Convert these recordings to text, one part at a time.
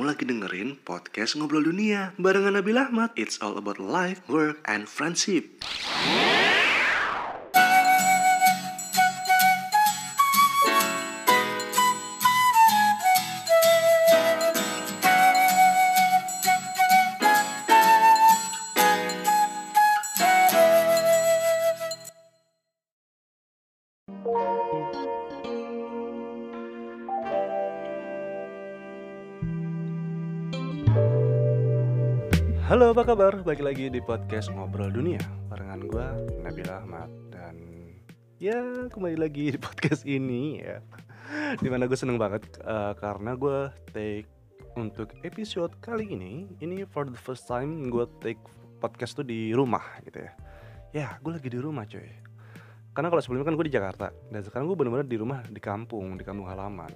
Kamu lagi dengerin podcast Ngobrol Dunia barengan Nabil Ahmad. It's all about life, work, and friendship. Halo? Balik lagi di podcast Ngobrol Dunia. Barengan gue Nabil Ahmad Dan ya kembali lagi di podcast ini ya. Di mana gue seneng banget uh, Karena gue take untuk episode kali ini Ini for the first time gue take podcast tuh di rumah gitu ya. Ya gue lagi di rumah coy. Karena kalau sebelumnya kan gue di Jakarta Dan sekarang gue bener-bener di rumah di kampung Di kampung halaman.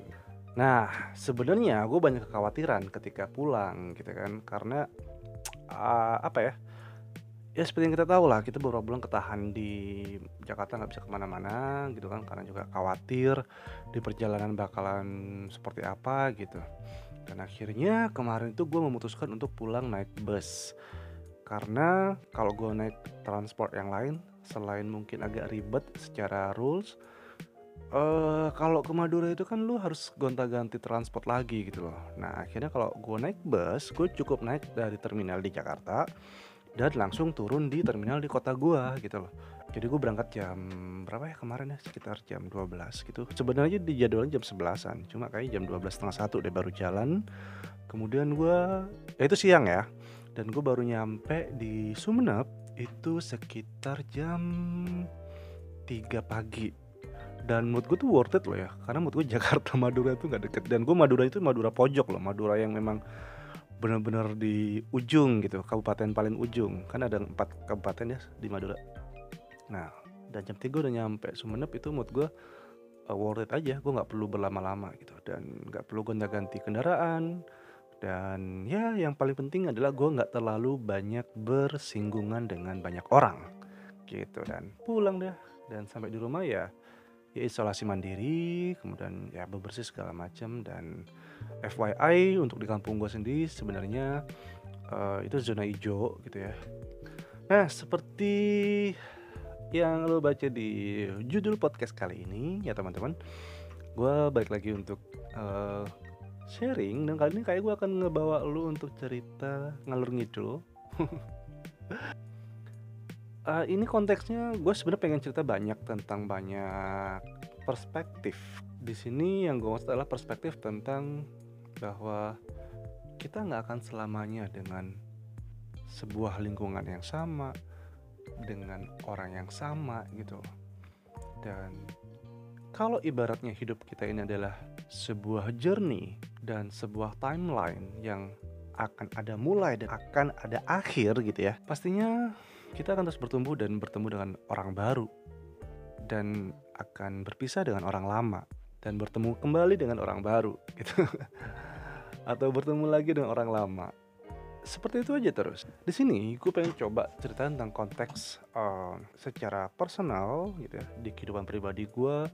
Nah sebenarnya gue banyak kekhawatiran ketika pulang gitu kan. Karena uh, apa ya? Ya seperti yang kita tahu lah kita beberapa bulan ketahan di Jakarta nggak bisa ke mana-mana gitu kan karena juga khawatir di perjalanan bakalan seperti apa gitu. Dan akhirnya kemarin itu gue memutuskan untuk pulang naik bus. Karena kalau gue naik transport yang lain selain mungkin agak ribet secara rules uh, kalau ke Madura itu kan lu harus gonta-ganti transport lagi gitu loh. Nah akhirnya kalau gue naik bus, gue cukup naik dari terminal di Jakarta dan langsung turun di terminal di kota gue gitu loh. Jadi gue berangkat jam berapa ya kemarin ya sekitar jam 12 gitu. Sebenarnya di jadwalnya jam 11-an, cuma kayak jam 12 setengah satu deh baru jalan. Kemudian gue, ya itu siang ya, dan gue baru nyampe di Sumeneb itu sekitar jam 3 pagi dan mood gue tuh worth it loh ya. Karena mood gue Jakarta Madura itu nggak deket. Dan gue Madura itu Madura pojok loh. Madura yang memang benar-benar di ujung gitu. Kabupaten paling ujung. Kan ada empat kabupaten ya di Madura. Nah dan jam tiga udah nyampe. Sumeneb itu mood gue uh, worth it aja. Gue nggak perlu berlama-lama gitu. Dan nggak perlu gonta-ganti kendaraan. Dan ya yang paling penting adalah gue nggak terlalu banyak bersinggungan dengan banyak orang. Gitu. Dan pulang deh. Dan sampai di rumah ya ya isolasi mandiri kemudian ya bebersih segala macam dan FYI untuk di kampung gue sendiri sebenarnya uh, itu zona hijau gitu ya. Nah seperti yang lo baca di judul podcast kali ini ya teman-teman gue balik lagi untuk uh, sharing dan kali ini kayak gue akan ngebawa lo untuk cerita ngalur ngidul uh, ini konteksnya gue sebenarnya pengen cerita banyak tentang banyak perspektif. Di sini yang gue maksud adalah perspektif tentang bahwa kita nggak akan selamanya dengan sebuah lingkungan yang sama, dengan orang yang sama gitu. Dan kalau ibaratnya hidup kita ini adalah sebuah journey dan sebuah timeline yang akan ada mulai dan akan ada akhir gitu ya. Pastinya kita akan terus bertumbuh dan bertemu dengan orang baru. Dan akan berpisah dengan orang lama. Dan bertemu kembali dengan orang baru gitu. Atau bertemu lagi dengan orang lama. Seperti itu aja terus. Di sini gue pengen coba cerita tentang konteks uh, secara personal gitu ya. Di kehidupan pribadi gue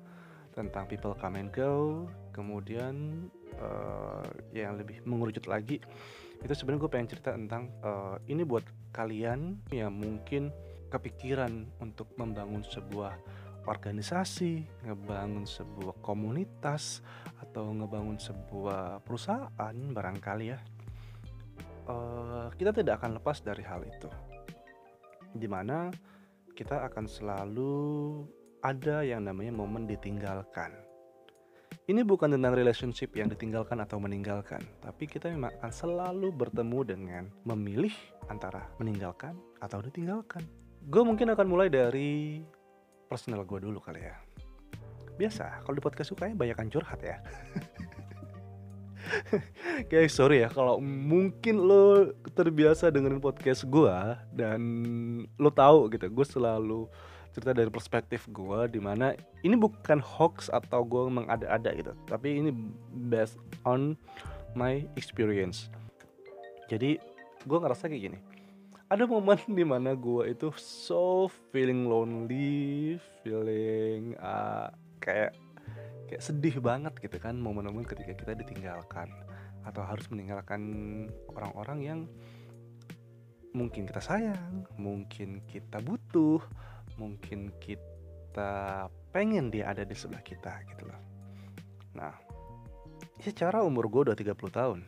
tentang people come and go. Kemudian uh, yang lebih mengerucut lagi itu sebenarnya gue pengen cerita tentang uh, ini buat kalian yang mungkin kepikiran untuk membangun sebuah organisasi, ngebangun sebuah komunitas atau ngebangun sebuah perusahaan barangkali ya. Uh, kita tidak akan lepas dari hal itu. Di mana kita akan selalu ada yang namanya momen ditinggalkan ini bukan tentang relationship yang ditinggalkan atau meninggalkan, tapi kita memang akan selalu bertemu dengan memilih antara meninggalkan atau ditinggalkan. Gue mungkin akan mulai dari personal gue dulu kali ya. Biasa, kalau di podcast sukanya banyak curhat ya. Guys, sorry ya kalau mungkin lo terbiasa dengerin podcast gue dan lo tahu gitu, gue selalu cerita dari perspektif gue di mana ini bukan hoax atau gue mengada-ada gitu tapi ini based on my experience. Jadi gue ngerasa kayak gini ada momen di mana gue itu so feeling lonely feeling uh, kayak kayak sedih banget gitu kan momen-momen ketika kita ditinggalkan atau harus meninggalkan orang-orang yang mungkin kita sayang, mungkin kita butuh, mungkin kita pengen dia ada di sebelah kita gitu loh. Nah, secara umur gue udah 30 tahun,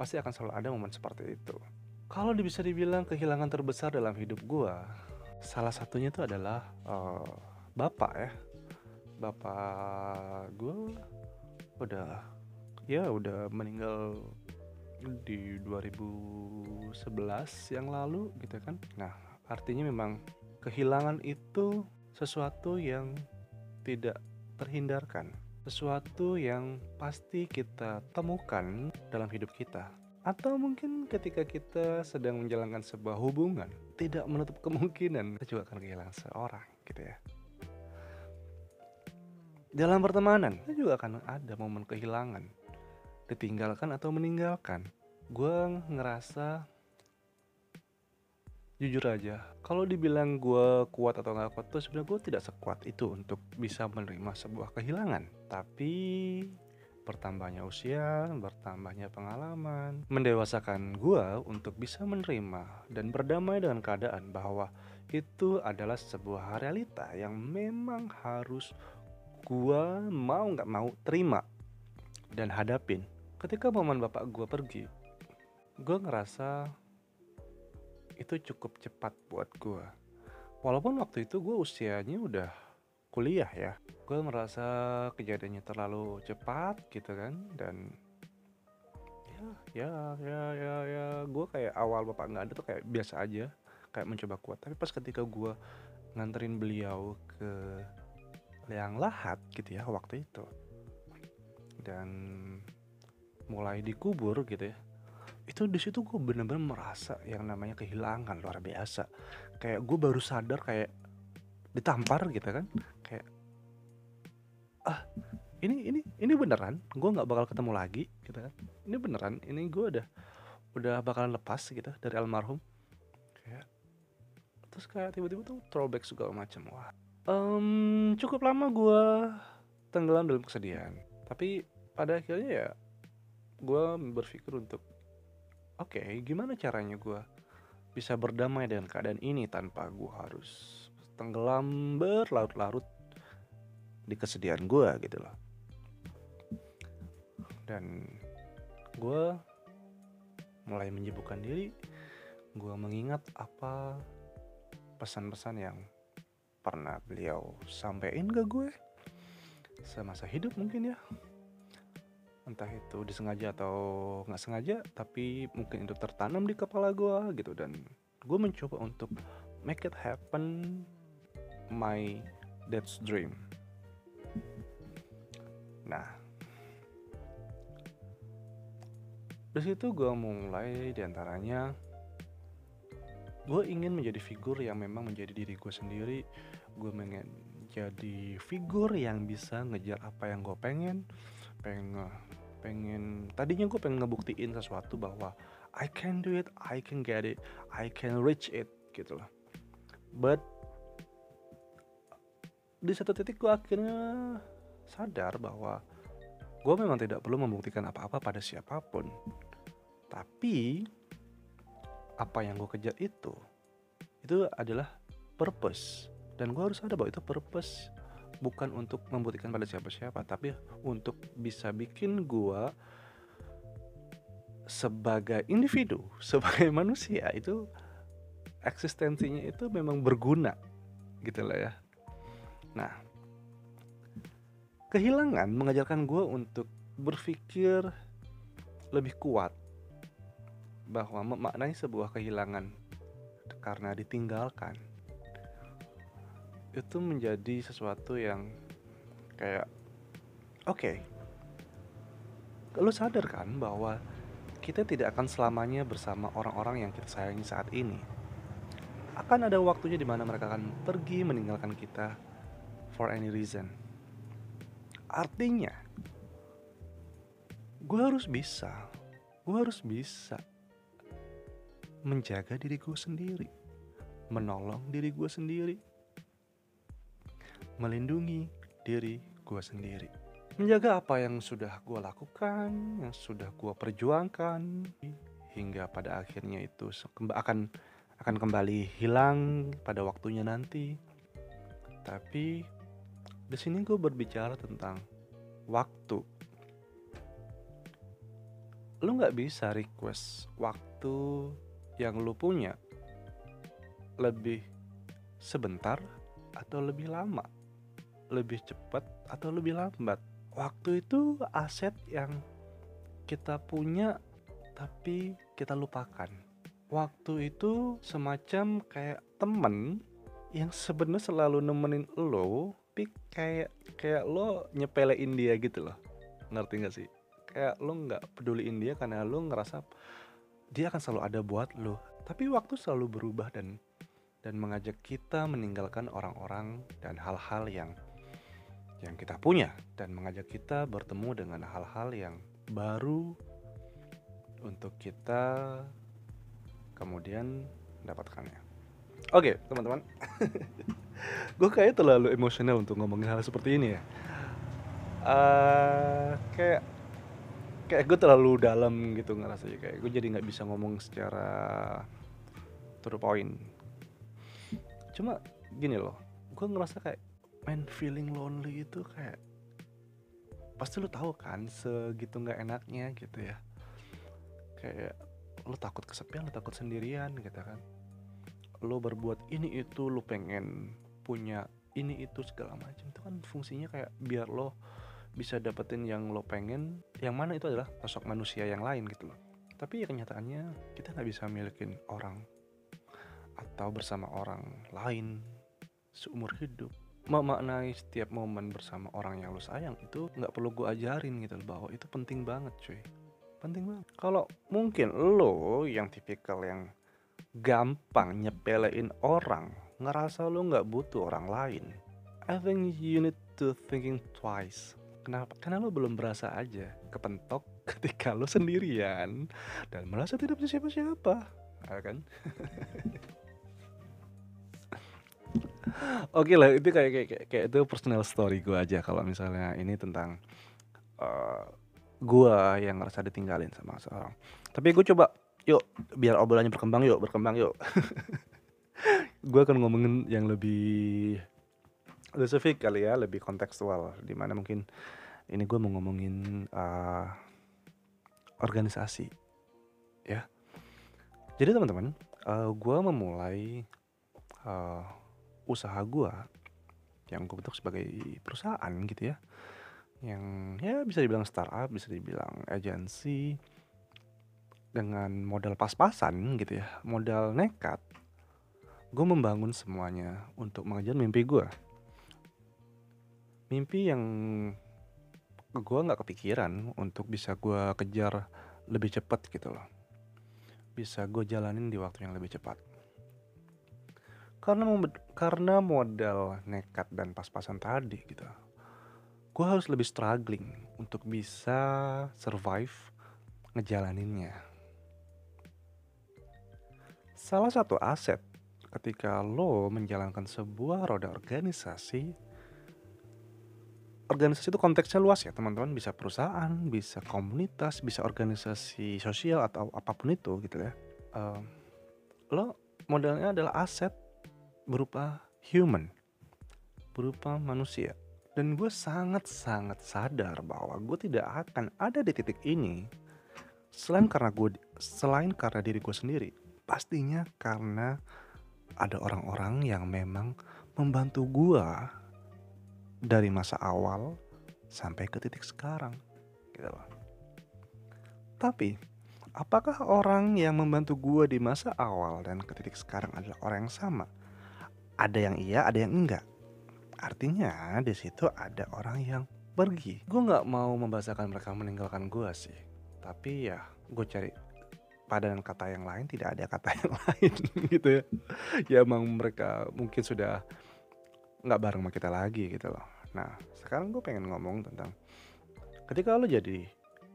pasti akan selalu ada momen seperti itu. Kalau bisa dibilang kehilangan terbesar dalam hidup gue, salah satunya itu adalah uh, bapak ya. Bapak gue udah ya udah meninggal di 2011 yang lalu gitu kan. Nah, artinya memang kehilangan itu sesuatu yang tidak terhindarkan. Sesuatu yang pasti kita temukan dalam hidup kita. Atau mungkin ketika kita sedang menjalankan sebuah hubungan, tidak menutup kemungkinan kita juga akan kehilangan seorang gitu ya. Dalam pertemanan, kita juga akan ada momen kehilangan ditinggalkan atau meninggalkan gue ngerasa jujur aja kalau dibilang gue kuat atau nggak kuat tuh sebenarnya gue tidak sekuat itu untuk bisa menerima sebuah kehilangan. Tapi bertambahnya usia, bertambahnya pengalaman, mendewasakan gue untuk bisa menerima dan berdamai dengan keadaan bahwa itu adalah sebuah realita yang memang harus gue mau nggak mau terima dan hadapin. Ketika momen bapak gue pergi gue ngerasa itu cukup cepat buat gue walaupun waktu itu gue usianya udah kuliah ya. Gue merasa kejadiannya terlalu cepat gitu kan dan ya ya ya ya ya. Gue kayak awal bapak nggak ada tuh kayak biasa aja kayak mencoba kuat. Tapi pas ketika gue nganterin beliau ke liang lahat gitu ya waktu itu dan mulai dikubur gitu ya itu di situ gue bener-bener merasa yang namanya kehilangan luar biasa. Kayak gue baru sadar kayak ditampar gitu kan. Kayak ah ini ini ini beneran? Gue nggak bakal ketemu lagi gitu kan. Ini beneran? Ini gue udah udah bakalan lepas gitu dari almarhum. Kayak terus kayak tiba-tiba tuh throwback segala macam wah. Um, cukup lama gue tenggelam dalam kesedihan. Tapi pada akhirnya ya gue berpikir untuk oke okay, gimana caranya gue bisa berdamai dengan keadaan ini tanpa gue harus tenggelam berlarut-larut di kesedihan gue gitu loh. Dan gue mulai menyibukkan diri gue mengingat apa pesan-pesan yang pernah beliau sampaikan ke gue semasa hidup mungkin ya entah itu disengaja atau nggak sengaja tapi mungkin itu tertanam di kepala gue gitu. Dan gue mencoba untuk make it happen my dad's dream. Nah dari situ gue mulai di antaranya gue ingin menjadi figur yang memang menjadi diri gue sendiri. Gue pengen jadi figur yang bisa ngejar apa yang gue pengen pengen pengen tadinya gue pengen ngebuktiin sesuatu bahwa I can do it, I can get it, I can reach it gitu loh. But di satu titik gue akhirnya sadar bahwa gue memang tidak perlu membuktikan apa-apa pada siapa pun. Tapi apa yang gue kejar itu itu adalah purpose dan gue harus sadar bahwa itu purpose bukan untuk membuktikan pada siapa-siapa tapi untuk bisa bikin gua sebagai individu sebagai manusia itu eksistensinya itu memang berguna gitu lah ya. Nah kehilangan mengajarkan gue untuk berpikir lebih kuat bahwa memaknai sebuah kehilangan karena ditinggalkan itu menjadi sesuatu yang kayak oke. Okay, lu sadar kan bahwa kita tidak akan selamanya bersama orang-orang yang kita sayangi saat ini. Akan ada waktunya di mana mereka akan pergi meninggalkan kita for any reason. Artinya gue harus bisa gue harus bisa menjaga diri gue sendiri menolong diri gue sendiri melindungi diri gue sendiri. menjaga apa yang sudah gue lakukan, yang sudah gue perjuangkan, hingga pada akhirnya itu akan akan kembali hilang pada waktunya nanti. Tapi di sini gue berbicara tentang waktu. Lu nggak bisa request waktu yang lu punya lebih sebentar atau lebih lama, lebih cepat atau lebih lambat waktu itu aset yang kita punya tapi kita lupakan. Waktu itu semacam kayak temen yang sebenarnya selalu nemenin lo, tapi kayak kayak lo nyepelein dia gitu loh. Ngerti gak sih? Kayak lo nggak peduliin dia karena lo ngerasa dia akan selalu ada buat lo. Tapi waktu selalu berubah dan dan mengajak kita meninggalkan orang-orang dan hal-hal yang yang kita punya dan mengajak kita bertemu dengan hal-hal yang baru untuk kita kemudian mendapatkannya. Oke, teman-teman. gue kayak terlalu emosional untuk ngomongin hal seperti ini ya. Uh, kayak kayak gue terlalu dalam gitu ngerasa kayak gue jadi nggak bisa ngomong secara to the point. Cuma gini loh, gue ngerasa kayak main feeling lonely itu kayak pasti lu tahu kan segitu nggak enaknya gitu ya. Kayak lu takut kesepian lu takut sendirian gitu kan. Lu berbuat ini itu lu pengen punya ini itu segala macam itu kan fungsinya kayak biar lo bisa dapetin yang lo pengen. Yang mana itu adalah sosok manusia yang lain gitu loh. Tapi ya kenyataannya kita nggak bisa milikin orang atau bersama orang lain seumur hidup memaknai setiap momen bersama orang yang lo sayang itu nggak perlu gue ajarin gitu bahwa itu penting banget cuy penting banget kalau mungkin lo yang tipikal yang gampang nyepelein orang ngerasa lo nggak butuh orang lain I think you need to thinking twice Kenapa? Karena lo belum berasa aja kepentok ketika lo sendirian dan merasa tidak punya siapa-siapa, ya kan? Oke lah itu kayak kayak kayak, kayak itu personal story gue aja kalau misalnya ini tentang uh, eh, gue yang ngerasa ditinggalin sama seorang. Tapi gue coba yuk biar obrolannya berkembang yuk berkembang yuk. gue akan ngomongin yang lebih spesifik kali ya lebih kontekstual di mana mungkin ini gue mau ngomongin uh, organisasi ya. Jadi teman-teman, uh, eh, gue memulai uh, usaha gue yang gue bentuk sebagai perusahaan gitu ya yang ya bisa dibilang startup bisa dibilang agensi dengan modal pas-pasan gitu ya modal nekat gue membangun semuanya untuk mengejar mimpi gue mimpi yang gue nggak kepikiran untuk bisa gue kejar lebih cepat gitu loh. Bisa gue jalanin di waktu yang lebih cepat karena karena modal nekat dan pas-pasan tadi gitu. Gue harus lebih struggling untuk bisa survive ngejalaninnya. Salah satu aset ketika lo menjalankan sebuah roda organisasi organisasi itu konteksnya luas ya teman-teman. Bisa perusahaan bisa komunitas bisa organisasi sosial atau apa pun itu gitu ya. Uh, lo modalnya adalah aset berupa human, berupa manusia. Dan gue sangat-sangat sadar bahwa gue tidak akan ada di titik ini selain karena gue selain karena diri gue sendiri. Pastinya karena ada orang-orang yang memang membantu gue dari masa awal sampai ke titik sekarang. Gitu loh. Tapi apakah orang yang membantu gue di masa awal dan ke titik sekarang adalah orang yang sama? Ada yang iya ada yang enggak. Artinya di situ ada orang yang pergi. Gue nggak mau membahasakan mereka meninggalkan gue sih. Tapi ya gue cari padanan kata yang lain tidak ada kata yang lain gitu ya. Ya emang mereka mungkin sudah nggak bareng sama kita lagi gitu loh. Nah sekarang gue pengen ngomong tentang ketika lo jadi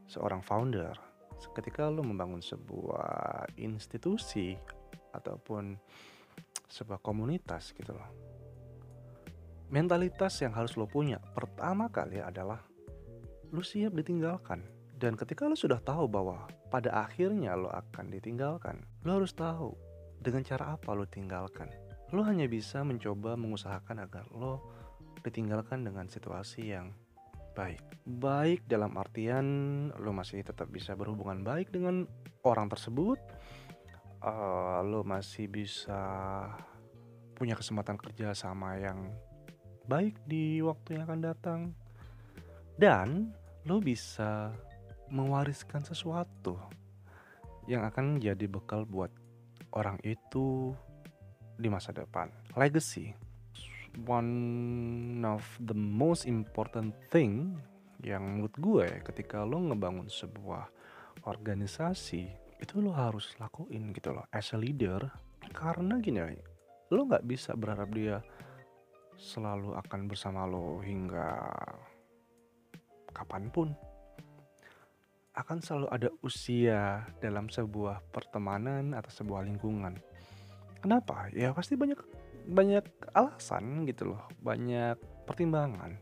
seorang founder ketika lo membangun sebuah institusi ataupun sebuah komunitas gitu loh. Mentalitas yang harus lo punya pertama kali adalah lu siap ditinggalkan. Dan ketika lu sudah tahu bahwa pada akhirnya lo akan ditinggalkan, lo harus tahu dengan cara apa lo tinggalkan. Lo hanya bisa mencoba mengusahakan agar lo ditinggalkan dengan situasi yang baik. Baik dalam artian lo masih tetap bisa berhubungan baik dengan orang tersebut, uh, lo masih bisa punya kesempatan kerja sama yang baik di waktu yang akan datang, dan lo bisa mewariskan sesuatu yang akan jadi bekal buat orang itu di masa depan. Legacy, one of the most important thing yang menurut gue ketika lo ngebangun sebuah organisasi itu lo harus lakuin gitu loh as a leader karena gini lo nggak bisa berharap dia selalu akan bersama lo hingga kapan pun akan selalu ada usia dalam sebuah pertemanan atau sebuah lingkungan. Kenapa? Ya pasti banyak banyak alasan gitu loh, banyak pertimbangan.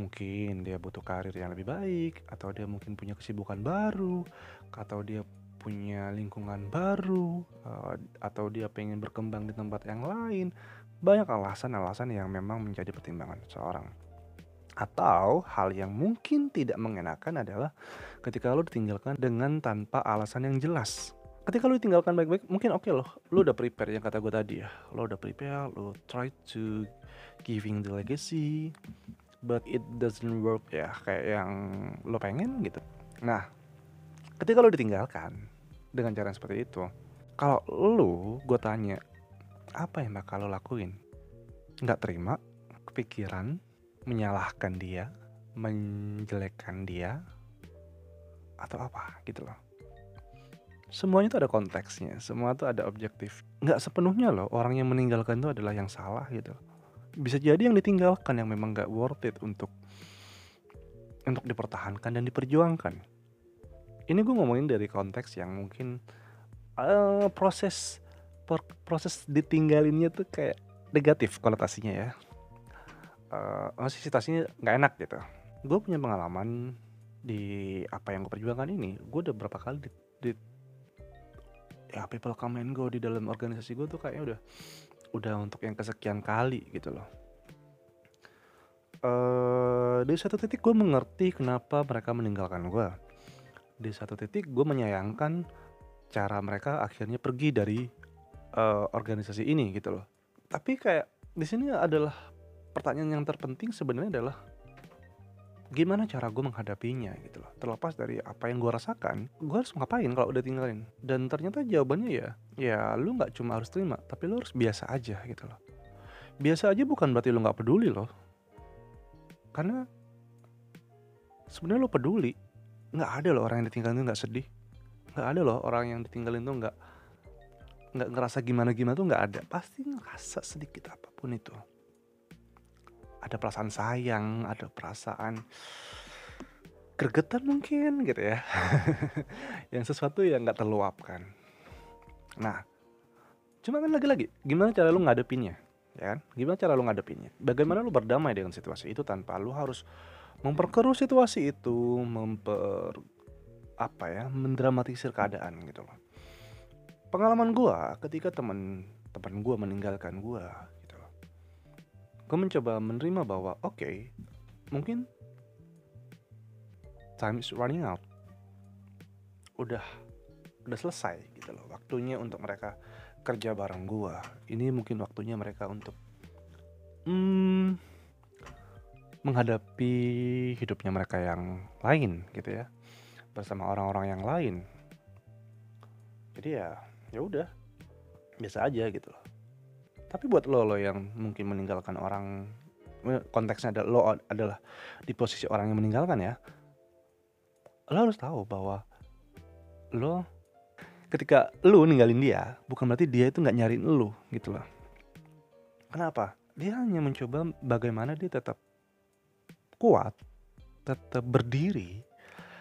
Mungkin dia butuh karir yang lebih baik, atau dia mungkin punya kesibukan baru, atau dia punya lingkungan baru, eh, atau dia pengen berkembang di tempat yang lain. Banyak alasan-alasan yang memang menjadi pertimbangan seorang. Atau hal yang mungkin tidak mengenakan adalah ketika lo ditinggalkan dengan tanpa alasan yang jelas. Ketika lo ditinggalkan baik-baik, mungkin oke okay loh, lo udah prepare yang kata gue tadi ya. Lo udah prepare, lo try to giving the legacy, but it doesn't work ya kayak yang lo pengen gitu. Nah, ketika lo ditinggalkan dengan cara seperti itu, kalau lo gue tanya, apa yang bakal lo lakuin? Nggak terima, kepikiran, menyalahkan dia, menjelekkan dia, atau apa gitu loh. Semuanya tuh ada konteksnya, semua tuh ada objektif. Nggak sepenuhnya loh orang yang meninggalkan itu adalah yang salah gitu. Bisa jadi yang ditinggalkan yang memang nggak worth it untuk untuk dipertahankan dan diperjuangkan. Ini gue ngomongin dari konteks yang mungkin uh, proses proses ditinggalinnya tuh kayak negatif konotasinya ya. Uh, situasinya nggak enak gitu. Gue punya pengalaman di apa yang gue perjuangkan ini. Gue udah berapa kali di, di ya people come and go di dalam organisasi gue tuh kayaknya udah udah untuk yang kesekian kali gitu loh. Uh, di satu titik gue mengerti kenapa mereka meninggalkan gue di satu titik gue menyayangkan cara mereka akhirnya pergi dari uh, organisasi ini gitu loh. Tapi kayak di sini adalah pertanyaan yang terpenting sebenarnya adalah gimana cara gue menghadapinya gitu loh. Terlepas dari apa yang gue rasakan gue harus ngapain kalau udah tinggalin? Dan ternyata jawabannya ya ya lu nggak cuma harus terima tapi lu harus biasa aja gitu loh. Biasa aja bukan berarti lu nggak peduli loh. Karena sebenarnya lu peduli nggak ada loh orang yang ditinggalin tuh nggak sedih. Nggak ada loh orang yang ditinggalin tuh nggak nggak ngerasa gimana gimana tuh nggak ada. Pasti ngerasa sedikit apa pun itu ada perasaan sayang, ada perasaan gregetan mungkin gitu ya. yang sesuatu yang nggak terluapkan. Nah, cuma kan lagi-lagi, gimana cara lu ngadepinnya? Ya kan? Gimana cara lu ngadepinnya? Bagaimana lu berdamai dengan situasi itu tanpa lu harus memperkeruh situasi itu, memper apa ya, mendramatisir keadaan gitu loh. Pengalaman gua ketika teman teman gua meninggalkan gua gue mencoba menerima bahwa oke okay, mungkin time is running out. Udah udah selesai gitu loh waktunya untuk mereka kerja bareng gue ini mungkin waktunya mereka untuk hmm, menghadapi hidupnya mereka yang lain gitu ya bersama orang-orang yang lain. Jadi ya ya udah biasa aja gitu loh tapi buat lo lo yang mungkin meninggalkan orang konteksnya adalah lo adalah di posisi orang yang meninggalkan ya lo harus tahu bahwa lo ketika lo ninggalin dia bukan berarti dia itu nggak nyariin lo gitu loh. Kenapa? Dia hanya mencoba bagaimana dia tetap kuat tetap berdiri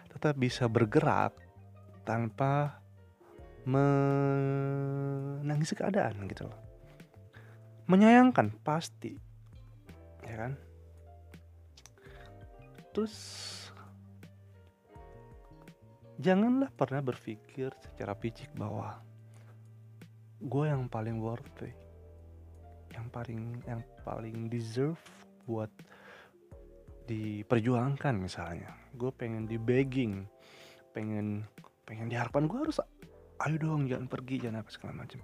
tetap bisa bergerak tanpa menangis keadaan gitu loh menyayangkan pasti. Ya kan? Terus janganlah pernah berpikir secara picik bahwa gue yang paling worthy yang paling yang paling deserve buat diperjuangkan misalnya. Gue pengen di begging pengen pengen diharapkan gue harus ayo dong jangan pergi jangan apa segala macam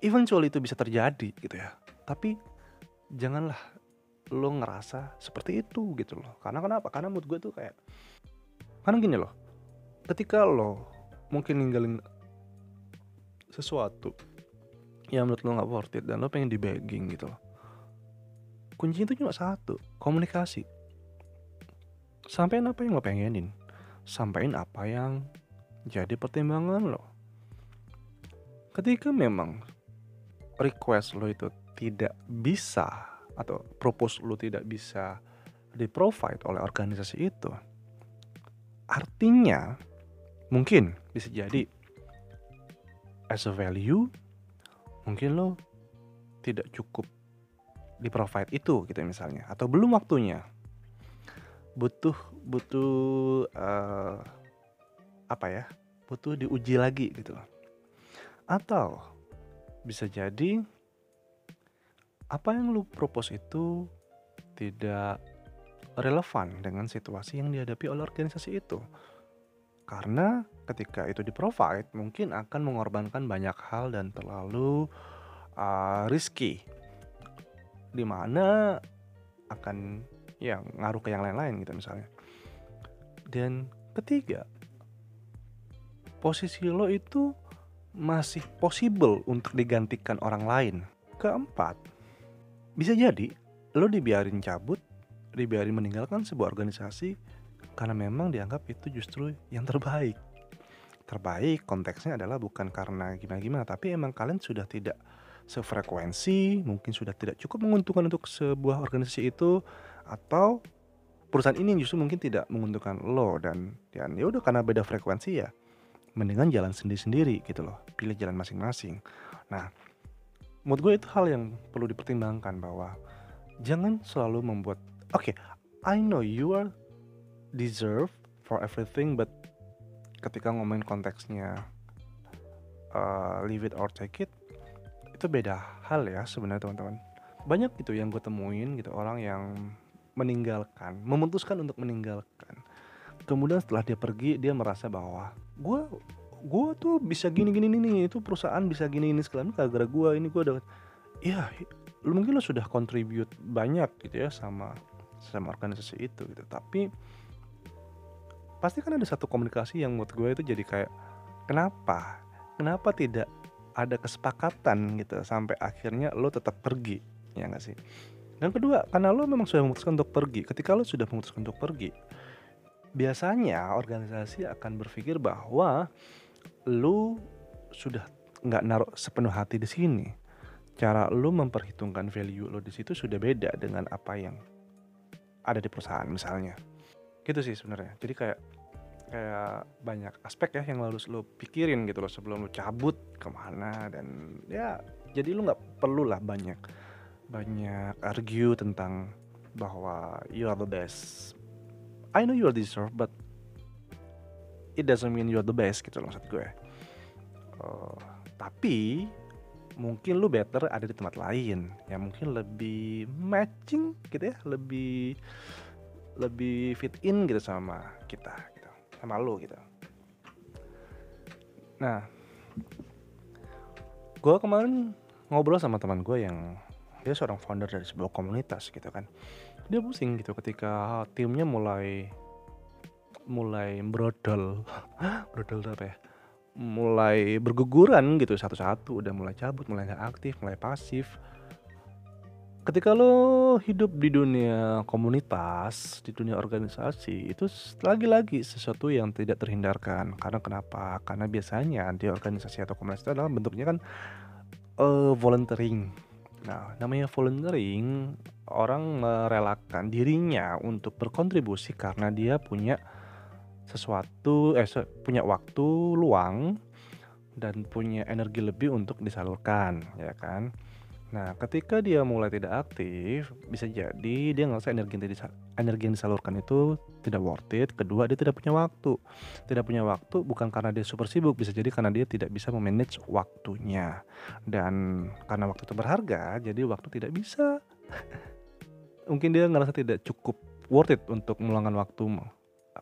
eventually itu bisa terjadi gitu ya. Tapi janganlah lo ngerasa seperti itu gitu loh. Karena kenapa? Karena mood gue tuh kayak karena gini loh. Ketika lo mungkin ninggalin sesuatu yang menurut lo nggak worth it dan lo pengen di begging gitu loh kuncinya itu cuma satu komunikasi. Sampein apa yang lo pengenin. Sampein apa yang jadi pertimbangan lo. Ketika memang request lo itu tidak bisa atau propose lo tidak bisa di provide oleh organisasi itu artinya mungkin bisa jadi as a value mungkin lo tidak cukup di provide itu gitu misalnya atau belum waktunya. Butuh butuh uh, apa ya butuh diuji lagi gitu. Atau bisa jadi apa yang lu propose itu tidak relevan dengan situasi yang dihadapi oleh organisasi itu. Karena ketika itu di provide mungkin akan mengorbankan banyak hal dan terlalu uh, risky. Di mana akan ya ngaruh ke yang lain-lain gitu misalnya. Dan ketiga posisi lo itu masih possible untuk digantikan orang lain. Keempat bisa jadi lo dibiarin cabut dibiarin meninggalkan sebuah organisasi karena memang dianggap itu justru yang terbaik. Terbaik konteksnya adalah bukan karena gimana-gimana tapi emang kalian sudah tidak sefrekuensi mungkin sudah tidak cukup menguntungkan untuk sebuah organisasi itu atau perusahaan ini justru mungkin tidak menguntungkan lo dan dan ya udah karena beda frekuensi ya mendingan jalan sendiri-sendiri gitu loh pilih jalan masing-masing nah menurut gue itu hal yang perlu dipertimbangkan bahwa jangan selalu membuat oke okay, I know you are deserve for everything but ketika ngomongin konteksnya uh, leave it or take it itu beda hal ya sebenarnya teman-teman banyak gitu yang gue temuin gitu orang yang meninggalkan, memutuskan untuk meninggalkan. Kemudian setelah dia pergi, dia merasa bahwa gue gue tuh bisa gini gini nih. Itu perusahaan bisa gini ini segala gara-gara gue ini gue udah ya lu mungkin lo sudah contribute banyak gitu ya sama sama organisasi itu gitu. Tapi pasti kan ada satu komunikasi yang menurut gue itu jadi kayak kenapa? Kenapa tidak ada kesepakatan gitu sampai akhirnya lo tetap pergi? Ya nggak sih? Dan kedua, karena lo memang sudah memutuskan untuk pergi. Ketika lo sudah memutuskan untuk pergi, biasanya organisasi akan berpikir bahwa lo sudah nggak naruh sepenuh hati di sini. Cara lo memperhitungkan value lo di situ sudah beda dengan apa yang ada di perusahaan misalnya. Gitu sih sebenarnya. Jadi kayak kayak banyak aspek ya yang harus lo pikirin gitu loh sebelum lo cabut ke mana dan ya jadi lo nggak perlu lah banyak banyak argue tentang bahwa you are the best. I know you are deserve, but it doesn't mean you are the best gitu loh maksud gue. Uh, tapi mungkin lu better ada di tempat lain yang mungkin lebih matching gitu ya, lebih lebih fit in gitu sama kita gitu, sama lu gitu. Nah, gue kemarin ngobrol sama teman gue yang dia seorang founder dari sebuah komunitas gitu kan dia pusing gitu ketika timnya mulai mulai brodol brodol apa ya? Mulai berguguran gitu satu-satu. Udah mulai cabut mulai nggak aktif mulai pasif. Ketika lo hidup di dunia komunitas di dunia organisasi itu lagi-lagi sesuatu yang tidak terhindarkan. Karena kenapa? Karena biasanya di organisasi atau komunitas itu adalah bentuknya kan uh, volunteering Nah, namanya volunteering, orang merelakan dirinya untuk berkontribusi karena dia punya sesuatu eh punya waktu luang dan punya energi lebih untuk disalurkan, ya kan. Nah, ketika dia mulai tidak aktif, bisa jadi dia ngerasa energi yang, energi yang disalurkan itu tidak worth it. Kedua, dia tidak punya waktu. Tidak punya waktu bukan karena dia super sibuk, bisa jadi karena dia tidak bisa memanage waktunya. Dan karena waktu itu berharga, jadi waktu tidak bisa. Mungkin dia ngerasa tidak cukup worth it untuk meluangkan waktu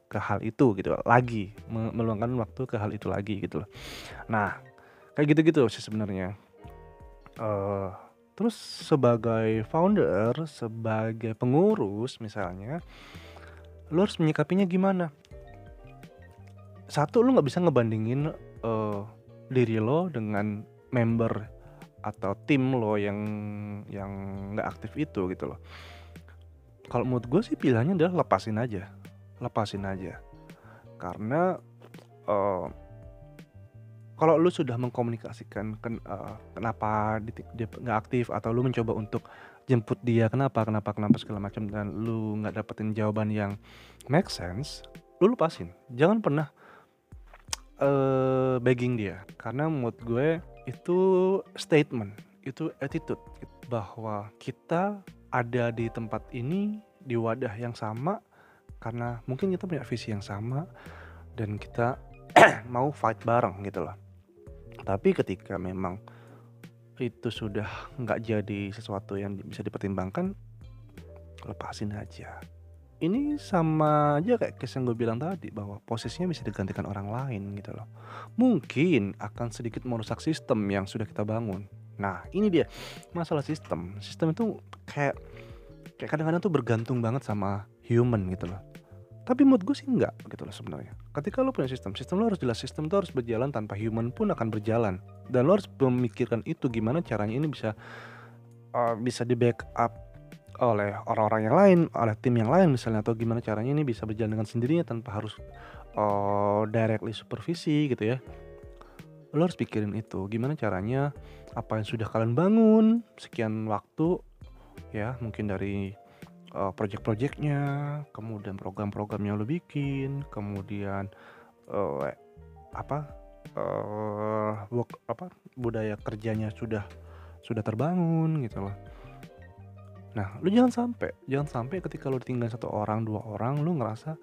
ke hal itu gitu lagi me- meluangkan waktu ke hal itu lagi gitu loh. Nah, kayak gitu-gitu sih sebenarnya. Eh, terus sebagai founder, sebagai pengurus misalnya, lo harus menyikapinya gimana? Satu, lo nggak bisa ngebandingin eh, diri lo dengan member atau tim lo yang yang nggak aktif itu gitu loh. Kalau menurut gue sih pilihannya adalah lepasin aja, lepasin aja. Karena eh, kalau lu sudah mengkomunikasikan ken, eh, kenapa di- dia nggak aktif atau lu mencoba untuk jemput dia kenapa kenapa kenapa segala macam dan lu nggak dapetin jawaban yang make sense, lu lepasin. Jangan pernah eh begging dia karena menurut gue itu statement, itu attitude bahwa kita ada di tempat ini di wadah yang sama karena mungkin kita punya visi yang sama dan kita mau fight bareng gitu loh. Tapi ketika memang itu sudah nggak jadi sesuatu yang bisa dipertimbangkan, lepasin aja. Ini sama aja kayak case yang gue bilang tadi bahwa posisinya bisa digantikan orang lain gitu loh. Mungkin akan sedikit merusak sistem yang sudah kita bangun. Nah ini dia masalah sistem. Sistem itu kayak kayak kadang-kadang tuh bergantung banget sama human gitu loh. Tapi menurut gue sih enggak gitu loh sebenarnya. Ketika lo punya sistem, sistem lo harus jelas, sistem itu harus berjalan tanpa human pun akan berjalan. Dan lo harus memikirkan itu gimana caranya ini bisa uh, bisa di backup oleh orang-orang yang lain, oleh tim yang lain misalnya atau gimana caranya ini bisa berjalan dengan sendirinya tanpa harus uh, directly supervisi gitu ya. Lo harus pikirin itu, gimana caranya apa yang sudah kalian bangun sekian waktu ya, mungkin dari uh, project-projectnya, kemudian program-program yang lo bikin, kemudian uh, apa uh, work apa budaya kerjanya sudah sudah terbangun gitu loh. Nah, lu jangan sampai, jangan sampai ketika lu ditinggal satu orang, dua orang, lu ngerasa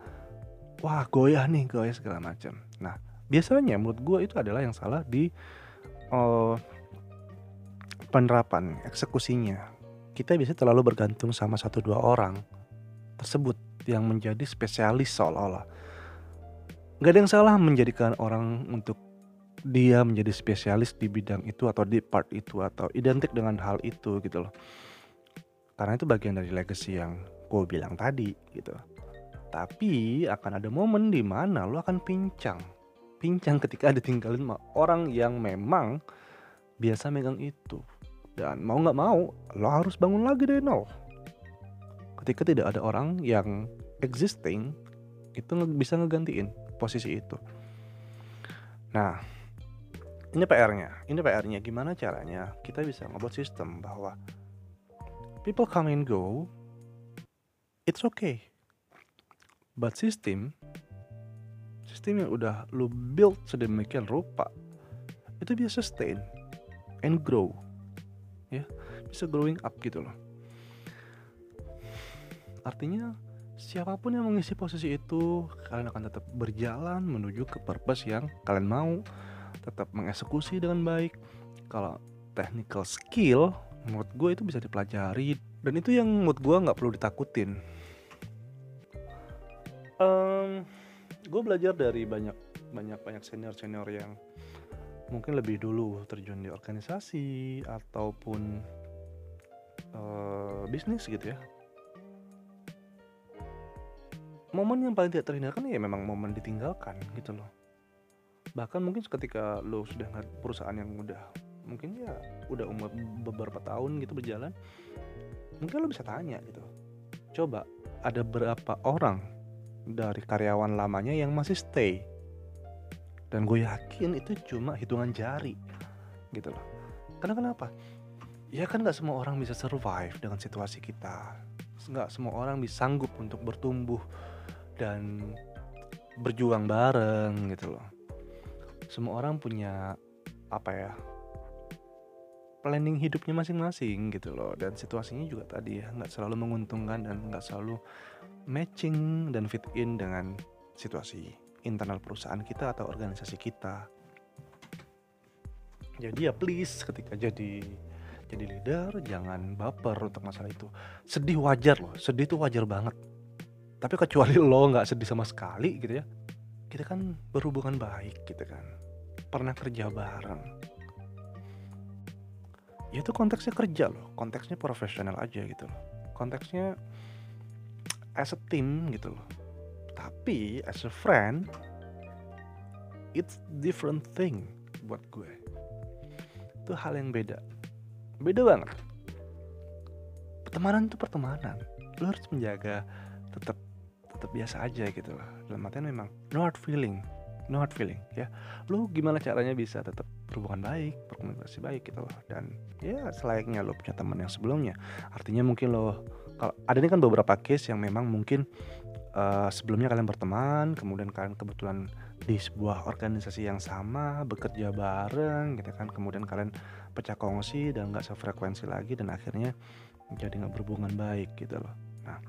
wah goyah nih, goyah segala macam. Nah, biasanya menurut gue itu adalah yang salah di uh, penerapan eksekusinya kita biasanya terlalu bergantung sama satu dua orang tersebut yang menjadi spesialis seolah-olah. Gak ada yang salah menjadikan orang untuk dia menjadi spesialis di bidang itu atau di part itu atau identik dengan hal itu gitu loh. Karena itu bagian dari legacy yang gue bilang tadi gitu. Tapi akan ada momen di mana lo akan pincang. Pincang ketika ditinggalin sama orang yang memang biasa megang itu dan mau nggak mau lo harus bangun lagi dari nol. Ketika tidak ada orang yang existing itu bisa ngegantiin posisi itu. Nah ini PR-nya ini PR-nya gimana caranya kita bisa ngebuat sistem bahwa people come and go it's okay. But system sistem yang udah lo build sedemikian rupa itu bisa sustain and grow ya bisa growing up gitu loh. Artinya siapa pun yang mengisi posisi itu kalian akan tetap berjalan menuju ke purpose yang kalian mau. Tetap mengeksekusi dengan baik. Kalau technical skill menurut gue itu bisa dipelajari. Dan itu yang menurut gue nggak perlu ditakutin. Um, gue belajar dari banyak banyak banyak senior senior yang mungkin lebih dulu terjun di organisasi ataupun uh, bisnis gitu ya. Momen yang paling tidak terhindarkan ya memang momen ditinggalkan gitu loh. Bahkan mungkin ketika lo sudah perusahaan yang udah mungkin ya udah umur beberapa tahun gitu berjalan mungkin lo bisa tanya gitu coba ada berapa orang dari karyawan lamanya yang masih stay dan gue yakin itu cuma hitungan jari gitu loh. Karena kenapa? Ya kan nggak semua orang bisa survive dengan situasi kita. Nggak semua orang bisa sanggup untuk bertumbuh dan berjuang bareng gitu loh. Semua orang punya apa ya planning hidupnya masing-masing gitu loh. Dan situasinya juga tadi ya nggak selalu menguntungkan dan nggak selalu matching dan fit in dengan situasi internal perusahaan kita atau organisasi kita. Jadi ya please ketika jadi jadi leader jangan baper untuk masalah itu. Sedih wajar loh sedih itu wajar banget. Tapi kecuali lo nggak sedih sama sekali gitu ya kita kan berhubungan baik gitu kan. Pernah kerja bareng. Ya itu konteksnya kerja loh konteksnya profesional aja gitu loh. Konteksnya as a team gitu loh tapi as a friend it's different thing buat gue. Itu hal yang beda. Beda banget. Pertemanan itu pertemanan. Lo harus menjaga tetap tetap biasa aja gitu loh. Dalam artian memang no hard feeling. No hard feeling ya. Lu gimana caranya bisa tetap berhubungan baik berkomunikasi baik gitu loh. Dan ya selayaknya lo punya teman yang sebelumnya. Artinya mungkin lo kalau ada ini kan beberapa case yang memang mungkin uh, sebelumnya kalian berteman kemudian kalian kebetulan di sebuah organisasi yang sama bekerja bareng gitu kan. Kemudian kalian pecah kongsi dan nggak sefrekuensi lagi dan akhirnya jadi nggak berhubungan baik gitu loh. Nah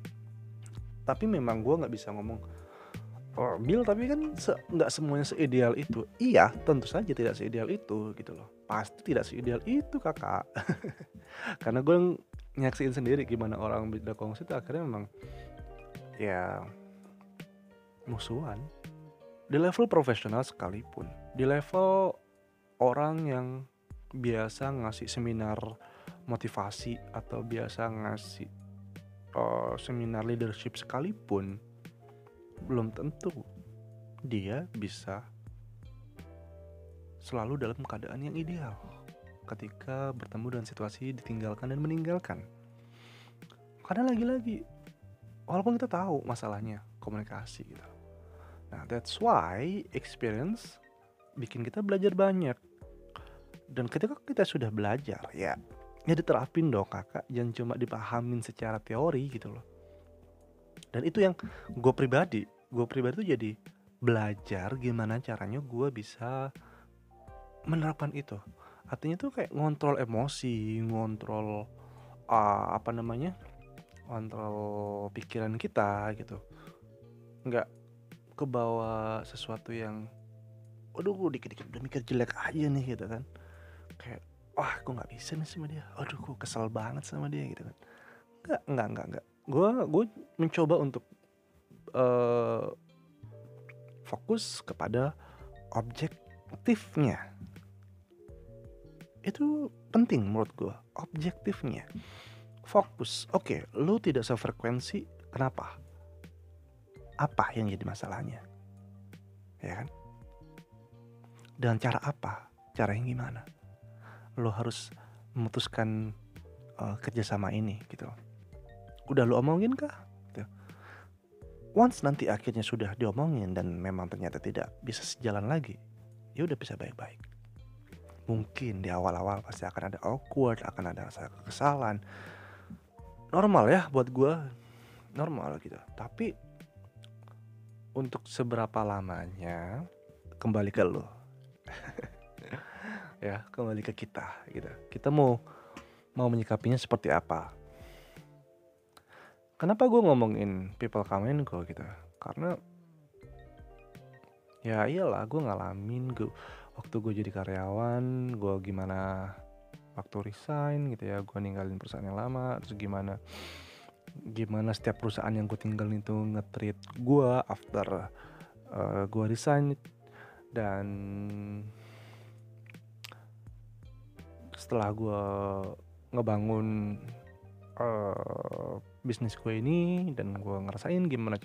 tapi memang gue nggak bisa ngomong oh, Bill tapi kan nggak se semuanya seideal itu. Iya tentu saja tidak seideal itu gitu loh. Pasti tidak seideal itu kakak. Karena gue nyaksiin sendiri gimana orang beda kongsi itu akhirnya memang ya musuhan di level profesional sekalipun di level orang yang biasa ngasih seminar motivasi atau biasa ngasih uh, seminar leadership sekalipun belum tentu dia bisa selalu dalam keadaan yang ideal ketika bertemu dengan situasi ditinggalkan dan meninggalkan. Karena lagi-lagi, walaupun kita tahu masalahnya komunikasi gitu. Nah, that's why experience bikin kita belajar banyak. Dan ketika kita sudah belajar, ya, ya diterapin dong kakak, jangan cuma dipahamin secara teori gitu loh dan itu yang gue pribadi gue pribadi tuh jadi belajar gimana caranya gue bisa menerapkan itu artinya tuh kayak ngontrol emosi ngontrol uh, apa namanya ngontrol pikiran kita gitu. Nggak kebawa sesuatu yang aduh gue dikit-dikit udah mikir jelek aja nih gitu kan. Kayak wah gue nggak bisa nih sama dia. Aduh gue kesel banget sama dia gitu kan. Nggak nggak nggak nggak. Gue gue mencoba untuk uh, fokus kepada objektifnya. Itu penting menurut gue objektifnya fokus oke okay, lu tidak sefrekuensi kenapa apa yang jadi masalahnya ya kan dengan cara apa cara yang gimana lo harus memutuskan uh, kerjasama ini gitu udah lu omongin kah? Gitu. Once nanti akhirnya sudah diomongin dan memang ternyata tidak bisa sejalan lagi, ya udah bisa baik-baik. Mungkin di awal-awal pasti akan ada awkward, akan ada rasa kekesalan. Normal ya buat gue, normal gitu. Tapi untuk seberapa lamanya kembali ke lo. ya, kembali ke kita gitu. Kita mau mau menyikapinya seperti apa? kenapa gue ngomongin people Kamenko gitu karena ya iyalah gue ngalamin gue waktu gue jadi karyawan gue gimana waktu resign gitu ya gue ninggalin perusahaan yang lama terus gimana gimana setiap perusahaan yang gue tinggalin itu nge-treat gue after uh, gue resign. Dan setelah gue ngebangun uh, bisnis gue ini dan gue ngerasain gimana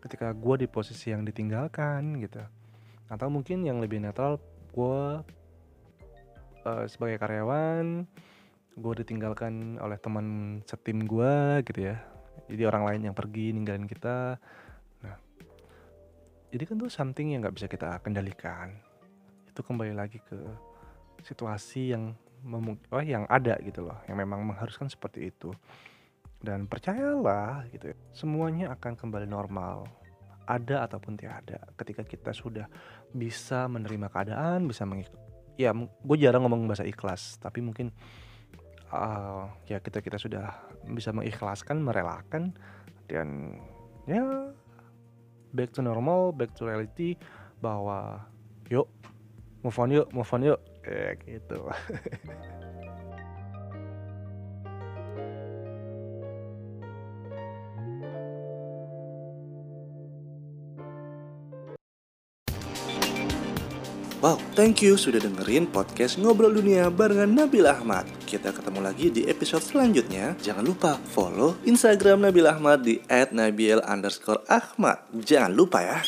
ketika gue di posisi yang ditinggalkan gitu. Atau mungkin yang lebih netral gue uh, sebagai karyawan gue ditinggalkan oleh teman setim gue gitu ya jadi orang lain yang pergi ninggalin kita nah jadi kan tuh something yang nggak bisa kita kendalikan itu kembali lagi ke situasi yang oh, yang ada gitu loh yang memang mengharuskan seperti itu dan percayalah gitu, ya, semuanya akan kembali normal. Ada ataupun tiada. Ketika kita sudah bisa menerima keadaan, bisa mengikut. Ya, gue jarang ngomong bahasa ikhlas, tapi mungkin uh, ya kita kita sudah bisa mengikhlaskan merelakan dan ya back to normal back to reality bahwa yuk move on yuk move on yuk kayak gitu Wow, thank you sudah dengerin podcast Ngobrol Dunia barengan Nabil Ahmad. Kita ketemu lagi di episode selanjutnya. Jangan lupa follow Instagram Nabil Ahmad di @nabil_ahmad. Jangan lupa ya.